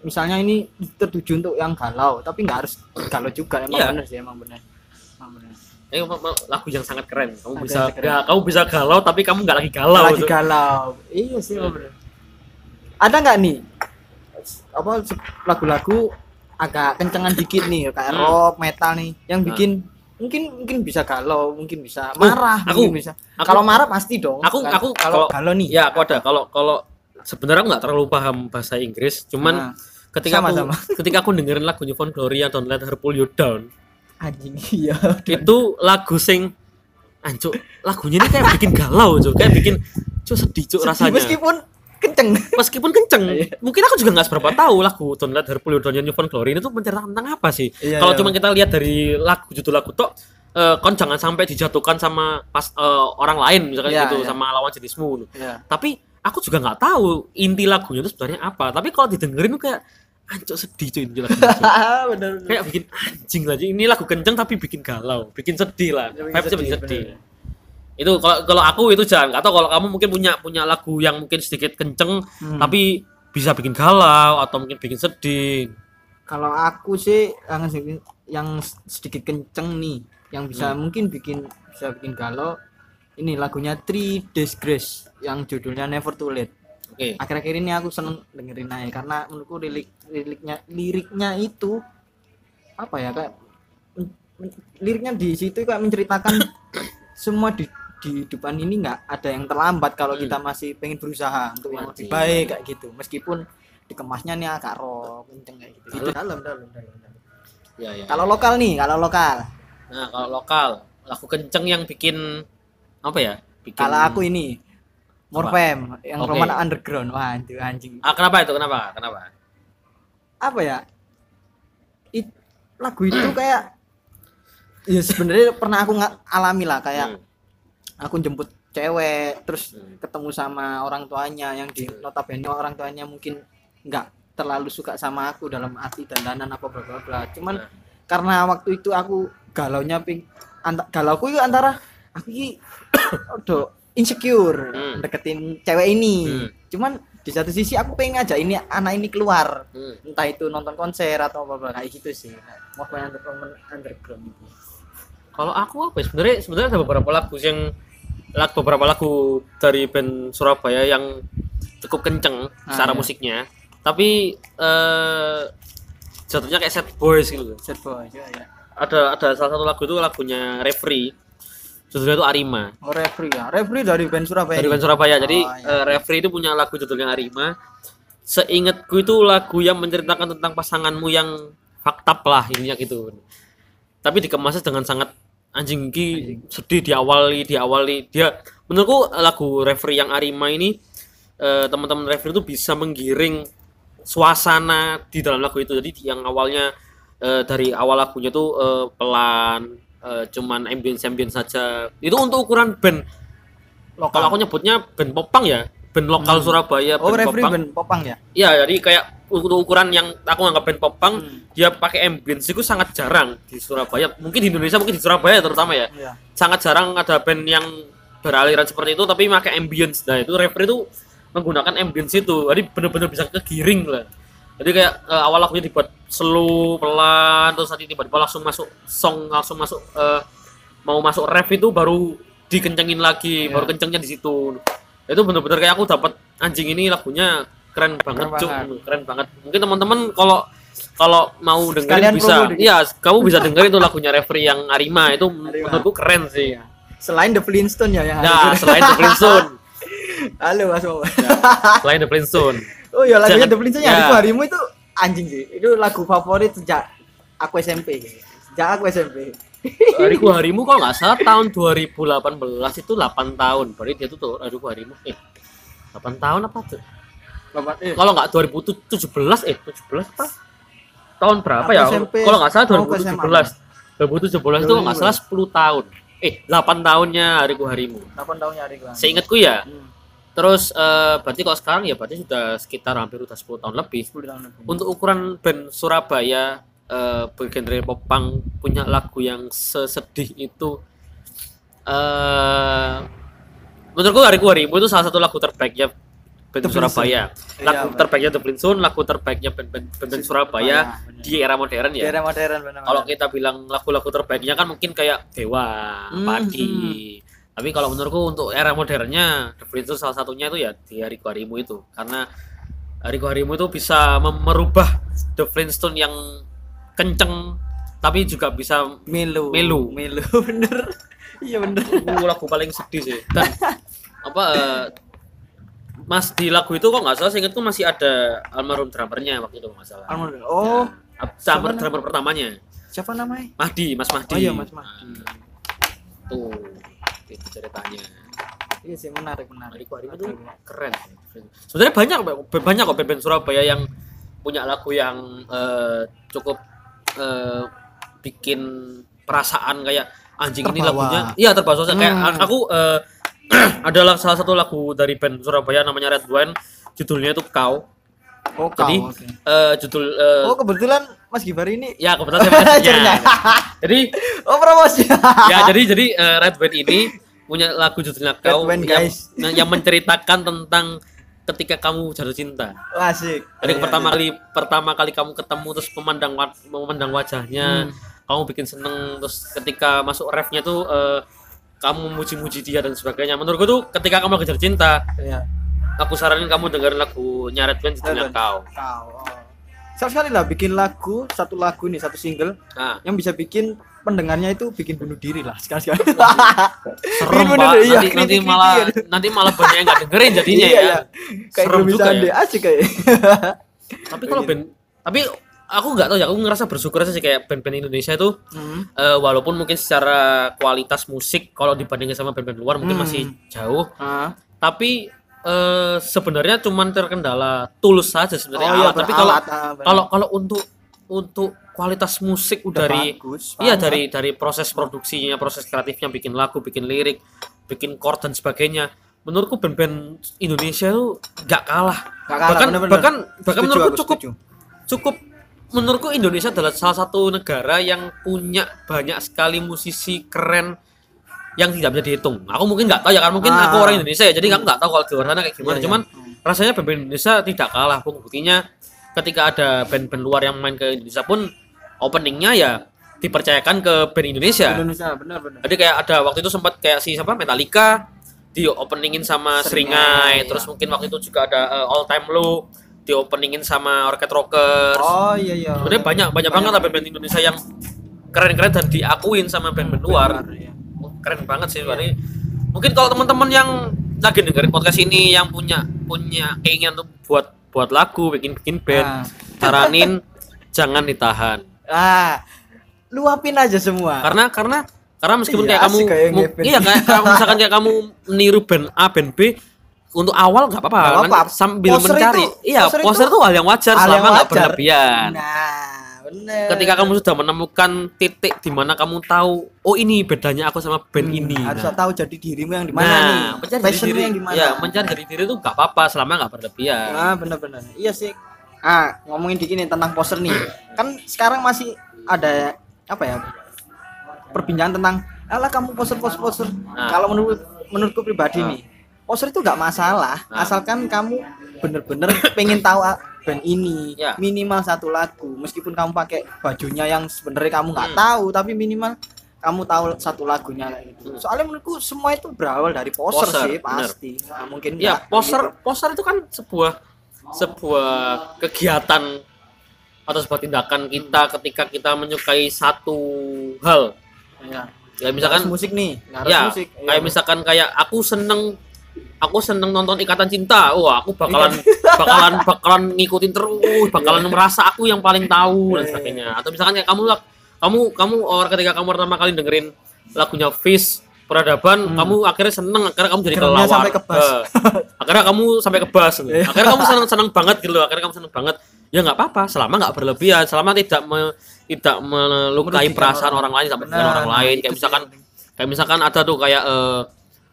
misalnya ini tertuju untuk yang galau tapi nggak harus galau juga emang Iya. bener sih emang bener emang bener Ini ma- lagu yang sangat keren. Kamu Ada bisa keren. kamu bisa galau tapi kamu nggak lagi galau. lagi tuh. galau iya sih emang bener ada nggak nih apa lagu-lagu agak kencengan dikit nih kayak Hmm. rock metal nih yang Nah. bikin mungkin mungkin bisa galau mungkin bisa marah aku- mungkin bisa aku- kalau marah pasti dong aku- Kalau- aku kalau kalau- galau nih Ya, aku ada. Kalau kalau sebenarnya aku nggak terlalu paham bahasa Inggris, cuman Nah, ketika aku sama-sama. <laughs> ketika aku dengerin lagu Glory yang Don't Let Her Pull You Down, anjing <laughs> iya itu lagu sing ancuk lagunya ini kayak bikin galau, cuk. Kayak bikin cuk sedih, cuk rasanya. meskipun kenceng Meskipun kenceng, Iya. mungkin aku juga nggak seberapa tahu lagu Don't Let Her Pull You Down yang New Found Glory ini tuh menceritakan tentang apa sih? Iya, Kalau iya. cuma kita lihat dari lagu judul lagu tok eh, kon jangan sampai dijatuhkan sama pas eh, orang lain misalkan Iya, gitu iya. sama lawan jenismu ya tapi aku juga nggak tahu inti lagunya itu sebenarnya apa tapi kalau didengerin tuh kayak ancok sedih cuy inti lagunya cuy. <laughs> bener kayak bikin anjing lagi ini lagu kenceng tapi bikin galau bikin sedih lah vibesnya bikin sedih, bener. itu kalau kalau aku itu jangan tahu kalau kamu mungkin punya punya lagu yang mungkin sedikit kenceng Hmm. tapi bisa bikin galau atau mungkin bikin sedih kalau aku sih yang sedikit, yang sedikit kenceng nih yang bisa Hmm. mungkin bikin bisa bikin galau ini lagunya Three Days Grace yang judulnya Never Too Late. Oke. Akhir-akhir ini aku seneng dengerin aja karena menurutku lirik liriknya liriknya itu apa ya kayak men- liriknya di situ kayak menceritakan <coughs> semua di di depan ini nggak ada yang terlambat kalau Hmm. kita masih pengen berusaha untuk yang lebih baik kayak gitu. Meskipun dikemasnya nih agak rock kenceng kayak gitu. Itu dalam dalam dalam, dalam. ya ya. Kalau lokal nih kalau lokal. Nah kalau lokal lagu kenceng yang bikin apa ya? Bikin kalau aku ini Morfem yang Oke. Roman Underground. Wah itu anjing. Ah, kenapa itu? Kenapa? Kenapa? Apa ya? It, lagu itu <clears throat> kayak ya sebenarnya pernah aku nggak alami lah kayak Hmm. aku jemput cewek terus Hmm. ketemu sama orang tuanya yang di notabene orang tuanya mungkin nggak terlalu suka sama aku dalam arti dandanan apa bla bla bla. Cuman Nah. karena waktu itu aku galaunya ping anta, galauku itu antara aku ini <coughs> odo insecure Hmm. deketin cewek ini Hmm. cuman di satu sisi aku pengen ngajak ini anak ini keluar Hmm. entah itu nonton konser atau apa apa kayak gitu sih mau underground underground itu Kalau aku apa ya? Sebenarnya sebenarnya ada beberapa lagu yang lagu beberapa lagu dari band Surabaya yang cukup kenceng Ah, secara iya. musiknya tapi eh jatuhnya kayak sad boys gitu Sad boy. Ya, ya. ada ada salah satu lagu itu lagunya Referee judulnya itu Arima Oh, referee ya. Referee dari band Surabaya. dari band Surabaya jadi Oh, iya. eh, Referee itu punya lagu judulnya Arima seingatku itu lagu yang menceritakan tentang pasanganmu yang faktab lah ininya gitu tapi dikemasnya dengan sangat anjing ki sedih diawali diawali dia menurutku lagu referee yang Arima ini eh, teman-teman referee itu bisa menggiring suasana di dalam lagu itu jadi yang awalnya eh, dari awal lagunya tuh eh, pelan eh, cuman ambience ambience saja itu untuk ukuran band Lokal. kalau aku nyebutnya band popang ya band lokal Surabaya Oh, band referee popang band popang ya. Iya, jadi kayak untuk ukuran yang aku anggap band popang, Hmm. dia pakai ambience itu sangat jarang di Surabaya. Mungkin di Indonesia, mungkin di Surabaya terutama ya. Iya. Sangat jarang ada band yang beraliran seperti itu tapi pakai ambience. Nah, itu referee itu menggunakan ambience itu. Jadi benar-benar bisa kegiring lah. Jadi kayak eh, awal lagunya dibuat slow, pelan, terus nanti tiba-tiba langsung masuk song, langsung masuk eh, mau masuk ref itu baru dikencengin lagi, Iya. baru kencengnya di situ. Itu benar-benar kayak aku dapat anjing ini lagunya keren banget, Keren Cuk. banget. Keren banget. Mungkin teman-teman kalau kalau mau dengerin Sekalian bisa. Iya, kamu bisa dengerin itu lagunya referee yang Arima itu menurutku keren sih. Selain The Flintstone ya yang Nah, selain The Flintstone, <laughs> Halo Mas Wawan. selain The Flintstone. Oh iya lagunya Jangan- The Flintstone ya. Harimu Harimu itu anjing sih. Itu lagu favorit sejak aku SMP. Sejak aku SMP. Hariku Harimu kalau nggak salah tahun 2018 itu 8 tahun. Berarti dia tuh tuh Hariku Harimu eh 8 tahun apa tuh? Eh Kalau nggak 2017 eh 17 apa? Tahun berapa Aku ya? SMP, Kalau nggak salah mau ke 2017. 2017 itu nggak salah 10 tahun. Eh 8 tahunnya Hariku Harimu. 8 tahunnya Hariku. Seingatku ya. Hmm. Terus eh, berarti kalau sekarang ya berarti sudah sekitar hampir udah 10 tahun lebih. 10 tahun lebih. Untuk ukuran band Surabaya eh bergenre popang punya lagu yang sesedih itu eh menurutku Hariku Harimu itu salah satu lagu terbaiknya band The Surabaya. Flintstone. Lagu Iya, terbaiknya The Flintstone, lagu terbaiknya band-band band Surabaya benar. di era modern Di ya. era modern benar. Kalau kita bilang lagu-lagu terbaiknya kan mungkin kayak Dewa, Hmm, Padi. Tapi kalau menurutku untuk era modernnya The Flintstones salah satunya itu ya di Hariku Harimu itu karena Hariku Harimu itu bisa merubah The Flintstone yang kenceng tapi juga bisa Melu. Melu. Melu <laughs> bener. Iya bener. itu lagu paling sedih sih dan apa eh, Mas di lagu itu kok nggak salah seingatku masih ada almarhum drummernya waktu itu nggak salah. Almarhum. Oh, Ya, drummer drummer pertamanya siapa namanya? Mahdi, Mas Mahdi. Oh iya, Mas Mahdi. Nah, tuh itu ceritanya. Iya sih menarik menarik. Harimu itu keren. Sebenarnya banyak banyak kok band-band Surabaya yang punya lagu yang eh, cukup eh, bikin perasaan kayak anjing ini Terbawa. lagunya. Iya terbawa sosial. kayak Hmm. aku eh, <clears throat> adalah salah satu lagu dari band Surabaya namanya Red Wine judulnya itu Kau. Oh, kau. Jadi oke. eh, judul eh, Oh, kebetulan Mas Gibar ini ya kebetulan saya Acaranya. <laughs> Jadi Oh, promosi. ya jadi jadi eh, Red Wine ini punya lagu judulnya Kau Wine, yang, guys. yang <laughs> yang menceritakan tentang ketika kamu jatuh cinta. Oh, Asik. Jadi Iya, pertama iya. kali pertama kali kamu ketemu terus memandang memandang wajahnya, Hmm. kamu bikin seneng terus ketika masuk refnya tuh eh, kamu muji-muji dia dan sebagainya. Menurutku tuh ketika kamu lagi jatuh cinta, Iya. aku saranin kamu dengerin lagu Nyaret Band judulnya. Kau. Kau. Oh. Sekali sekali lah bikin lagu, satu lagu nih, satu single Nah, yang bisa bikin pendengarnya itu bikin bunuh diri lah sekali sekali. <laughs> serem Pak. diri, iya, Nanti, nanti malah <laughs> nanti malah banyak yang nggak dengerin jadinya Iya, ya. iya. Kayak Serem juga ya. asik kayak. <laughs> Tapi kalau band tapi aku nggak tahu ya, aku ngerasa bersyukur aja sih kayak band-band Indonesia itu Hmm. eh, walaupun mungkin secara kualitas musik kalau dibandingin sama band-band luar mungkin Hmm. masih jauh Ah. tapi eh, sebenarnya cuman terkendala tools saja sebenarnya. Oh iya, tapi kalau ah, kalau kalau untuk untuk kualitas musik Udah dari bagus iya dari dari proses produksinya proses kreatifnya bikin lagu bikin lirik bikin chord dan sebagainya. Menurutku band-band Indonesia itu nggak kalah. Nggak kalah, bahkan bener-bener. bahkan bahkan Setuju menurutku cukup setuju. cukup menurutku Indonesia adalah salah satu negara yang punya banyak sekali musisi keren yang tidak bisa dihitung. Aku mungkin nggak tahu ya kan mungkin Ah. aku orang Indonesia ya jadi aku nggak tahu kalau di luar sana kayak gimana. Iya, iya. Cuman rasanya band-band Indonesia tidak kalah. Buktinya ketika ada band-band luar yang main ke Indonesia pun openingnya ya dipercayakan ke band Indonesia. Indonesia benar benar. Jadi kayak ada waktu itu sempat kayak si siapa Metallica di openingin sama Seringai, Seringai, iya. terus mungkin waktu itu juga ada eh, All Time Low di openingin sama Rocket Rockers. Oh iya iya. Sebenarnya banyak banyak banget lah band-band Indonesia yang keren-keren dan diakuin sama band-band luar. Iya. Keren banget sih ini. Mungkin kalau teman-teman yang lagi dengerin podcast ini yang punya punya keinginan untuk buat buat lagu, bikin bikin band, Ah. saranin <laughs> jangan ditahan. Ah, luapin aja semua. Karena karena karena meskipun Iya, kayak kamu kayak iya kayak kalau misalkan kayak kamu meniru band A band B untuk awal nggak apa-apa sambil Poster mencari itu- iya poster poster itu itu hal yang wajar hal selama nggak berlebihan Nah, bener. ketika kamu sudah menemukan titik di mana kamu tahu oh ini bedanya aku sama band ini Hmm, harus Nah, tahu jadi dirimu yang di mana nah, nih. mencari diri yang di mana. ya mencari jati diri itu nggak apa-apa selama nggak berlebihan Ah, bener-bener. Iya sih. Ah, ngomongin dikit nih tentang poster nih. Kan sekarang masih ada apa ya? Perbincangan tentang alah kamu poster-poster poster. Nah. Kalau menurut menurutku pribadi Nah. nih, poster itu nggak masalah Nah. asalkan kamu bener-bener <laughs> pengen tahu ah, band ini Ya. minimal satu lagu meskipun kamu pakai bajunya yang sebenarnya kamu nggak Hmm. tahu tapi minimal kamu tahu satu lagunya kayak gitu. Hmm. Soalnya menurutku semua itu berawal dari poster, Poster, sih bener. pasti. Nah, mungkin ya poster gitu. poster itu kan sebuah sebuah kegiatan atau sebuah tindakan kita ketika kita menyukai satu hal Ya. ya misalkan Harus musik nih, harus ya musik. kayak Iya. misalkan kayak aku seneng aku seneng nonton ikatan cinta. Wah aku bakalan bakalan bakalan ngikutin terus bakalan merasa aku yang paling tahu dan Iya, sebagainya. atau misalkan kayak kamu lah kamu kamu orang ketika kamu pertama kali dengerin lagunya Fish peradaban kamu akhirnya seneng akhirnya kamu jadi Hmm. Geremnya kelawar sampai ke. Eh, akhirnya kamu sampai ke Iya. akhirnya kamu seneng seneng banget gitu loh akhirnya kamu seneng banget. Ya nggak apa-apa selama nggak berlebihan selama tidak me- tidak melukai Merugikan perasaan orang. orang, lain merugikan Benar, orang lain. kayak misalkan kayak misalkan ada tuh kayak eh,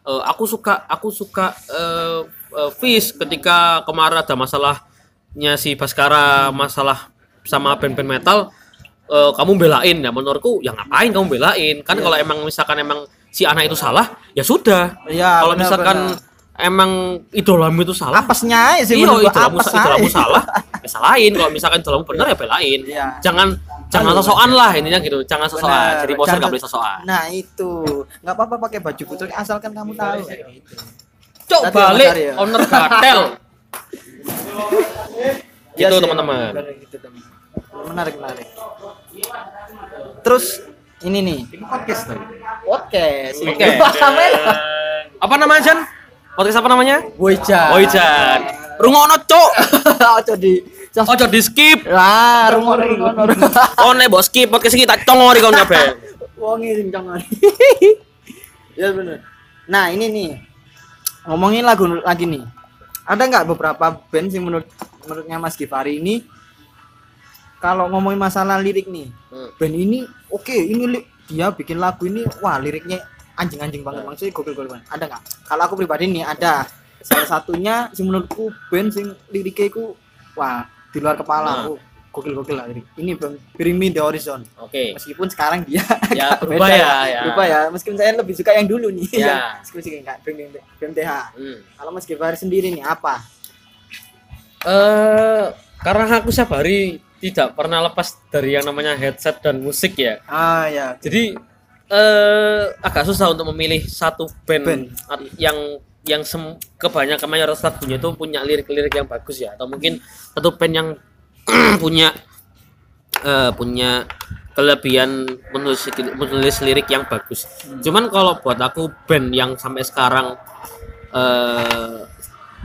eh, aku suka aku suka eh eh, Fish ketika kemarin ada masalahnya si Baskara masalah sama band-band metal eh, kamu belain. Ya menurutku ya ngapain kamu belain? Kan kalau emang misalkan emang si anak itu salah ya sudah. Iya, kalau misalkan emang idolamu itu salah apesnya sih iya idolamu, idolamu salah ya salahin. Kalau misalkan idolamu benar ya belain. Iya. jangan jangan Aduh, sosokan lah intinya gitu jangan sosokan jadi poster Jangan- nggak boleh sosokan Nah itu nggak apa-apa pakai baju putri asalkan kamu tahu. kayak gitu. Cok Tadi balik Arya. owner gatel. Iya Gitu, teman-teman. benar gitu, teman. Menarik menarik. Terus ini nih podcast tadi. Podcast. Oke. Sampai Apa namanya Jan? Podcast apa namanya? Boyjan. Oh Jan. Rungono cok. <laughs> Ojo di. Ojo di skip. Lah, rumor rumor. <laughs> Oh nek bos skip podcast iki tak congori kon kabeh. Wong sing congon. <laughs> ya bener. Nah, ini nih. Ngomongin lagu lagi nih. Ada nggak beberapa band sih menurut menurutnya Mas Givari ini kalau ngomongin masalah lirik nih, Hmm. band ini oke, ini li- dia bikin lagu ini wah liriknya anjing-anjing banget maksudnya gokil-gokil banget. Ada nggak? Kalau aku pribadi nih ada. Salah satunya sih menurutku band sing liriknya itu wah di luar kepala. Nah. Oh, gokil-gokil lah lirik. Ini band Bring Me The Horizon Oke. meskipun sekarang dia Ya, agak berubah beda ya, ya. berubah ya meskipun saya lebih suka yang dulu nih Ya. yang diskusi kayak BM- BMTH Hmm. kalau Mas Givari sendiri nih apa Eh karena aku setiap hari tidak pernah lepas dari yang namanya headset dan musik ya. ah ya Jadi eh agak susah untuk memilih satu band, Band. yang yang sem- kebanyakan mayoritas lagunya itu punya lirik-lirik yang bagus ya atau mungkin satu band yang <clears throat> punya eh punya kelebihan menulis menulis lirik yang bagus. Cuman kalau buat aku band yang sampai sekarang eh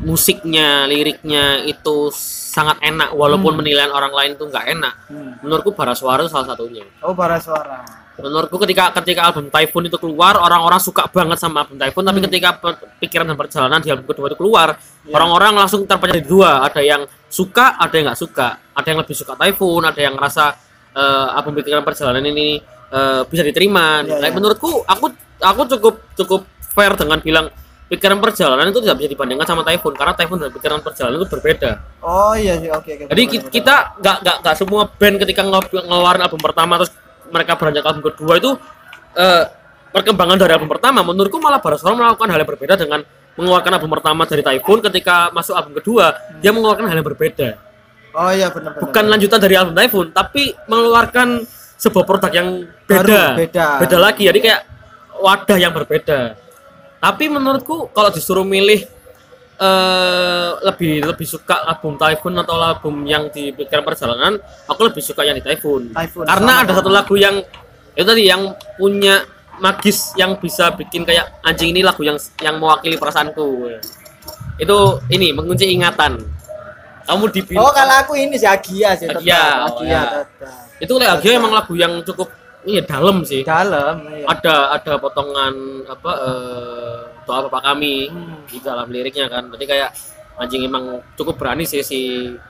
musiknya, liriknya itu sangat enak walaupun penilaian orang lain itu nggak enak. Hmm. Menurutku Bara Suara itu salah satunya. Oh bara suara. Menurutku ketika ketika album Typhoon itu keluar orang-orang suka banget sama album Typhoon tapi ketika pe- pikiran dan perjalanan di album kedua itu keluar orang-orang langsung terpecah jadi dua. Ada yang suka ada yang nggak suka. Ada yang lebih suka Typhoon ada yang ngerasa eh, album pikiran perjalanan ini eh, bisa diterima. Iya, Nah, iya. menurutku aku aku cukup cukup fair dengan bilang pikiran perjalanan itu tidak bisa dibandingkan sama Typhoon karena Typhoon dan pikiran perjalanan itu berbeda. Oh iya sih oke oke jadi ki- betul, kita nggak nggak nggak semua band ketika nge- ngeluarin album pertama terus mereka beranjak album kedua itu eh, perkembangan dari album pertama menurutku malah Barasora melakukan hal yang berbeda dengan mengeluarkan album pertama dari Typhoon ketika masuk album kedua dia mengeluarkan hal yang berbeda. Oh iya benar benar bukan lanjutan dari album Typhoon tapi mengeluarkan sebuah produk yang Baru, beda. beda. beda lagi jadi kayak wadah yang berbeda tapi menurutku kalau disuruh milih eh lebih lebih suka album Typhoon atau album yang di pikiran perjalanan aku lebih suka yang di Typhoon, Typhoon, karena sama. ada satu lagu yang itu tadi yang punya magis yang bisa bikin kayak anjing ini lagu yang yang mewakili perasaanku itu ini mengunci ingatan kamu di Oh, kalau aku ini si Agia sih. Agia, oh, Agia ya. tetap. itu lagi emang lagu yang cukup iya dalam sih Dalam, iya. ada ada potongan apa eh, doa bapak kami Hmm. di dalam liriknya kan berarti kayak anjing emang cukup berani sih si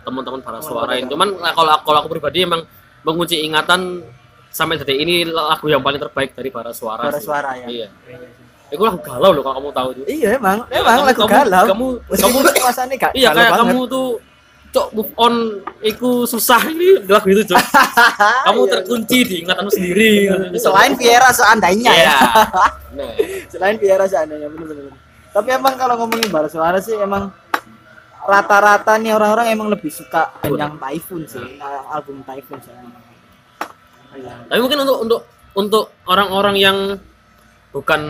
teman-teman para suara ini cuman kalau kalau aku pribadi emang mengunci ingatan sampai detik ini lagu yang paling terbaik dari para suara Para suara ya. iya itu lagu galau loh kalau kamu tahu itu Iya emang, Ya, emang kamu- lagu kamu- galau. kamu- Meskipun kamu- <laughs> suasananya gak iya kayak banget. kamu tuh cok move on iku susah ini lagu itu cok <laughs> kamu Iya. terkunci di ingatanmu sendiri Selain Viera seandainya Iya. ya. <laughs> nah Selain Viera seandainya bener-bener. Tapi emang kalau ngomongin bara suara sih emang rata-rata nih orang-orang emang lebih suka yang Typhoon sih, Nah, album Typhoon sih. Iya. Tapi mungkin untuk untuk untuk orang-orang yang bukan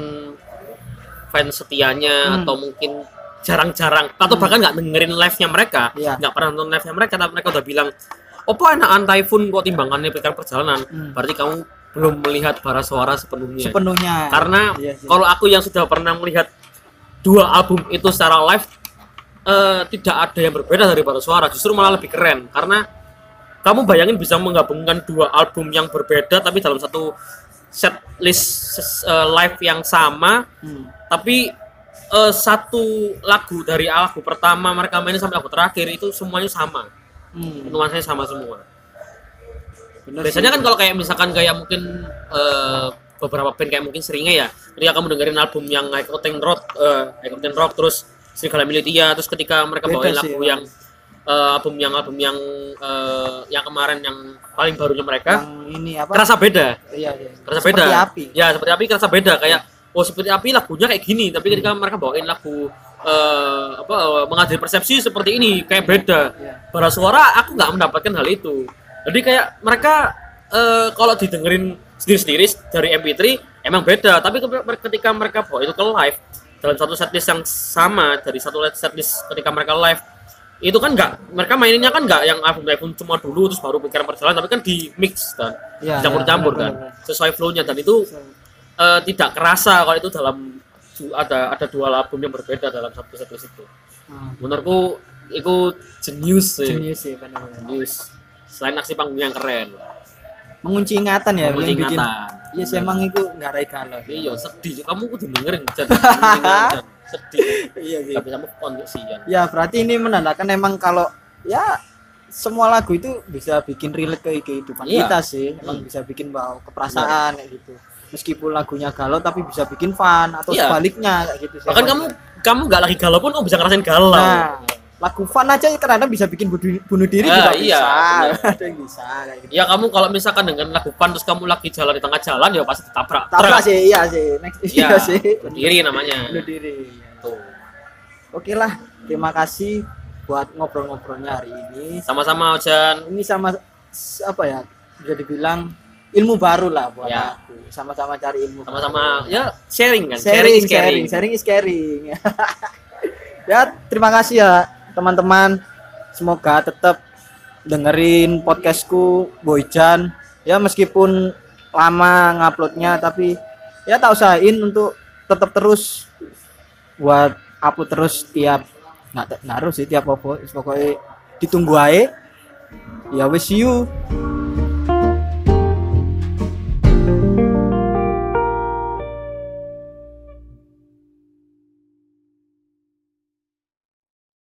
fans setianya Hmm. atau mungkin jarang-jarang atau bahkan nggak dengerin live-nya mereka, Iya. nggak pernah nonton live-nya mereka, tapi mereka udah bilang, "Opo enakan Typhoon kok timbangannya pikiran perjalanan." Hmm. Berarti kamu belum melihat bara suara sepenuhnya. Sepenuhnya. Karena Iya sih. kalau aku yang sudah pernah melihat dua album itu secara live eh, tidak ada yang berbeda dari bara suara, justru malah lebih keren karena kamu bayangin bisa menggabungkan dua album yang berbeda tapi dalam satu set list ses- eh, live yang sama Hmm. tapi eh, satu lagu dari lagu pertama mereka mainin sampai lagu terakhir itu semuanya sama Hmm. nuansanya sama semua Bener biasanya sih. kan kalau kayak misalkan kayak mungkin eh, beberapa band kayak mungkin seringnya ya ketika kamu dengerin album yang Octane Rock eh, High Octane Rock terus Serigala Militia terus ketika mereka Beda bawain sih, lagu emang. yang eh, album yang album yang eh, yang kemarin yang paling barunya mereka yang ini apa? kerasa beda Iya, iya. kerasa Seperti beda api. ya seperti api kerasa beda kayak oh seperti api lagunya kayak gini. Tapi ketika mereka bawain lagu eh, apa eh, mengadili persepsi seperti ini kayak beda. Iya. bara suara aku nggak mendapatkan hal itu. Jadi kayak mereka eh, kalau didengerin sendiri-sendiri dari MP3 emang beda. Tapi ke- ketika mereka bawa itu ke live dalam satu setlist yang sama dari satu setlist ketika mereka live itu kan nggak mereka maininnya kan nggak yang album album cuma dulu terus baru pikiran perjalanan tapi kan di mix dan Iya, campur-campur iya, kan. benar-benar. sesuai flow-nya dan itu eh, tidak kerasa kalau itu dalam ada ada dua album yang berbeda dalam satu setlist itu Hmm. menurutku itu jenius sih Jenius sih benar-benar. jenius selain aksi panggung yang keren Mengunci ingatan ya, Mengunci yang bikin. ingatan. Iya sih emang itu ngarai galau. iya sedih kamu kudu dengerin <laughs> sedih Iya sih. bisa move on sih Ya berarti ini menandakan emang kalau ya semua lagu itu bisa bikin relate ke kehidupan Iya. kita sih. Emang bisa bikin bawa keperasaan kayak gitu. Meskipun lagunya galau tapi bisa bikin fun atau Iya. sebaliknya kayak gitu sih. bahkan kamu kamu nggak lagi galau pun kamu bisa ngerasain galau Nah, lagu fun aja kadang bisa bikin bunuh, bunuh diri Ah, juga iya, bisa. benar. <laughs> Ada yang bisa kayak gitu. ya kamu kalau misalkan dengan lagu fun terus kamu lagi jalan di tengah jalan ya pasti ditabrak Tabrak sih, iya sih. Next <laughs> Iya, iya sih. berdiri namanya Bunuh diri. tuh Oke lah, terima kasih buat ngobrol-ngobrolnya hari ini. sama-sama Ojan ini sama apa ya bisa dibilang ilmu baru lah buat Ya. aku. Sama-sama cari ilmu sama-sama ya sharing kan? Sharing is sharing sharing is caring. <laughs> Ya terima kasih ya teman-teman. Semoga tetap dengerin podcastku Boyjan ya meskipun lama nguploadnya tapi ya tak usahain untuk tetap terus buat upload terus tiap nggak harus sih tiap apa pokoknya ditunggu aja. Ya wis see you